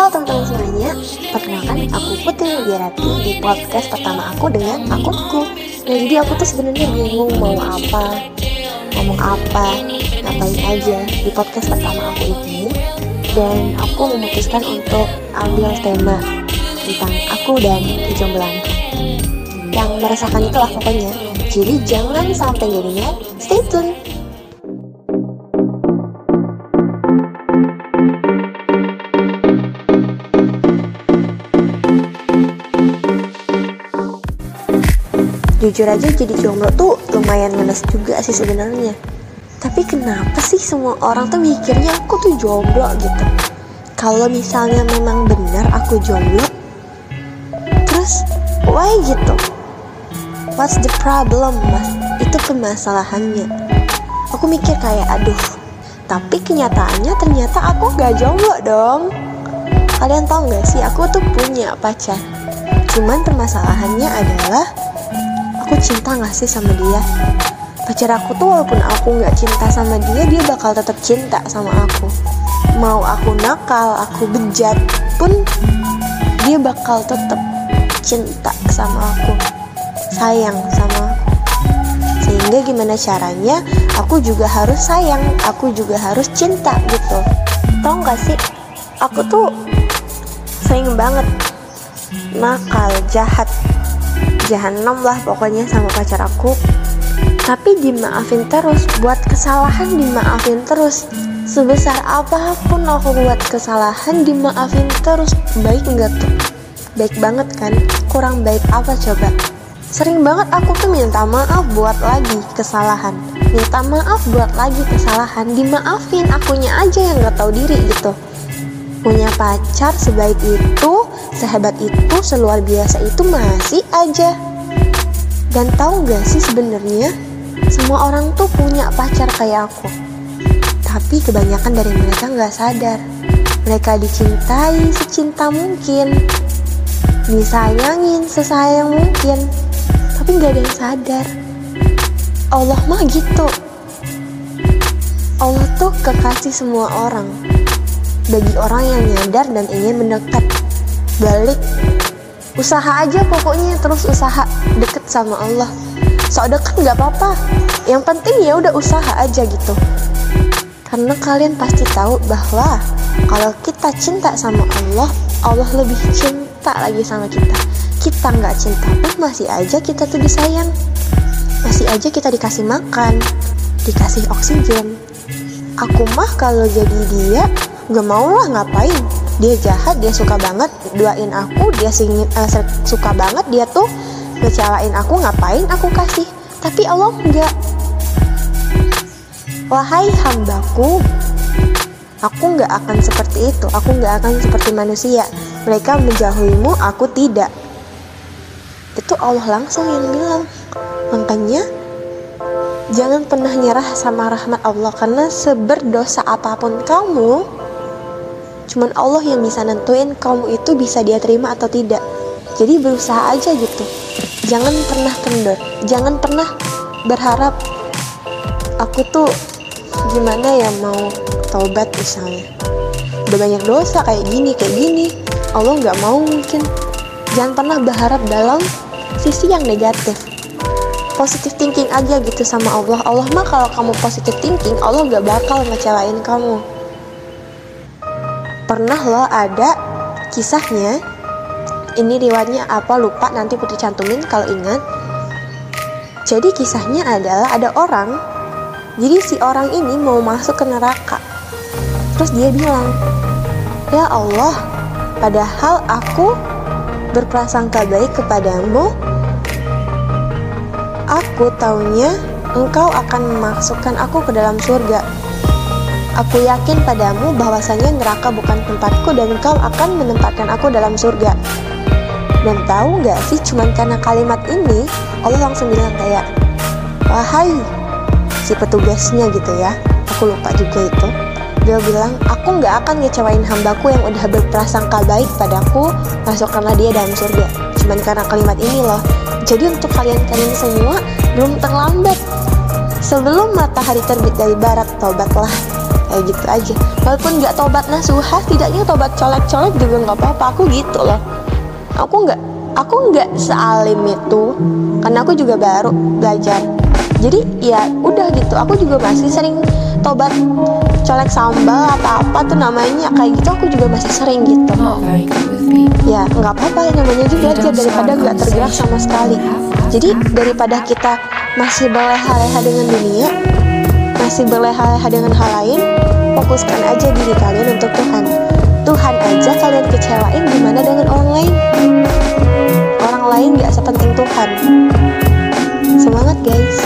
Halo teman-teman semuanya, perkenalkan aku Putri Widiarati di podcast pertama aku dengan akunku Nah jadi aku tuh sebenarnya bingung mau apa, ngomong apa, ngapain aja di podcast pertama aku ini. Dan aku memutuskan untuk ambil tema tentang aku dan kejombloan Yang merasakan itulah pokoknya. Jadi jangan sampai jadinya stay tune jujur aja jadi jomblo tuh lumayan ngenes juga sih sebenarnya. Tapi kenapa sih semua orang tuh mikirnya aku tuh jomblo gitu? Kalau misalnya memang benar aku jomblo terus why gitu? What's the problem mas? Itu permasalahannya. Aku mikir kayak aduh tapi kenyataannya ternyata aku gak jomblo dong. Kalian tau gak sih aku tuh punya pacar. Cuman permasalahannya adalah aku cinta gak sih sama dia? Pacar aku tuh walaupun aku gak cinta sama dia dia bakal tetap cinta sama aku. Mau aku nakal aku bejat pun dia bakal tetap cinta sama aku. Sayang sama aku. Sehingga gimana caranya aku juga harus sayang aku juga harus cinta gitu. Tau gak sih? Aku tuh sering banget nakal jahat jahanam lah pokoknya sama pacar aku. Tapi dimaafin terus buat kesalahan dimaafin terus. Sebesar apa pun aku buat kesalahan dimaafin terus. Baik nggak tuh? Baik banget kan? Kurang baik apa coba? Sering banget aku tuh minta maaf buat lagi kesalahan. Minta maaf buat lagi kesalahan. Dimaafin akunya aja yang nggak tahu diri gitu punya pacar sebaik itu, sehebat itu, seluar biasa itu masih aja. Dan tahu gak sih sebenarnya semua orang tuh punya pacar kayak aku. Tapi kebanyakan dari mereka nggak sadar. Mereka dicintai secinta mungkin, disayangin sesayang mungkin, tapi nggak ada yang sadar. Allah mah gitu. Allah tuh kekasih semua orang bagi orang yang nyadar dan ingin mendekat. Balik. Usaha aja pokoknya terus usaha deket sama Allah. So deket nggak apa-apa. Yang penting ya udah usaha aja gitu. Karena kalian pasti tahu bahwa kalau kita cinta sama Allah Allah lebih cinta lagi sama kita. Kita nggak cinta pun masih aja kita tuh disayang. Masih aja kita dikasih makan dikasih oksigen. Aku mah kalau jadi dia gak mau lah ngapain? Dia jahat dia suka banget duain aku dia singin uh, suka banget dia tuh ngecewain aku ngapain aku kasih? Tapi Allah enggak wahai hambaku aku nggak akan seperti itu. Aku nggak akan seperti manusia. Mereka menjauhimu aku tidak. Itu Allah langsung yang bilang. Makanya jangan pernah nyerah sama rahmat Allah karena seberdosa apa pun kamu Cuman Allah yang bisa nentuin kamu itu bisa dia terima atau tidak. Jadi berusaha aja gitu. Jangan pernah kendor. Jangan pernah berharap aku tuh gimana ya mau taubat misalnya. Udah banyak dosa kayak gini kayak gini. Allah nggak mau mungkin. Jangan pernah berharap dalam sisi yang negatif. Positive thinking aja gitu sama Allah. Allah mah kalau kamu positive thinking, Allah gak bakal ngecewain kamu pernah loh ada kisahnya. Ini riwayatnya apa lupa nanti putri cantumin kalau ingat. Jadi kisahnya adalah ada orang. Jadi si orang ini mau masuk ke neraka. Terus dia bilang ya Allah padahal aku berprasangka baik kepadamu aku taunya engkau akan memasukkan aku ke dalam surga Aku yakin padamu bahwasanya neraka bukan tempatku dan engkau akan menempatkan aku dalam surga. Dan tahu nggak sih cuman karena kalimat ini Allah langsung bilang kayak Wahai si petugasnya gitu ya. Aku lupa juga itu. Dia bilang aku nggak akan ngecewain hambaku yang udah berprasangka baik padaku Masukkanlah dia dalam surga. Cuman karena kalimat ini loh. Jadi untuk kalian-kalian semua belum terlambat. Sebelum matahari terbit dari barat, tobatlah kayak gitu aja. Walaupun nggak tobat nasuha tidaknya tobat colek-colek juga nggak apa-apa. Aku gitu loh. Aku nggak aku nggak sealim itu. Karena aku juga baru belajar. Jadi ya udah gitu. Aku juga masih sering tobat colek sambal apa apa tuh namanya. Kayak gitu aku juga masih sering gitu. Ya nggak apa-apa. Namanya juga aja daripada nggak tergerak sama sekali. Jadi daripada kita masih berleha-leha dengan dunia masih berleha-leha dengan hal lain fokuskan aja diri kalian untuk Tuhan. Tuhan aja kalian kecewain gimana dengan orang lain. Orang lain gak sepenting Tuhan. Semangat guys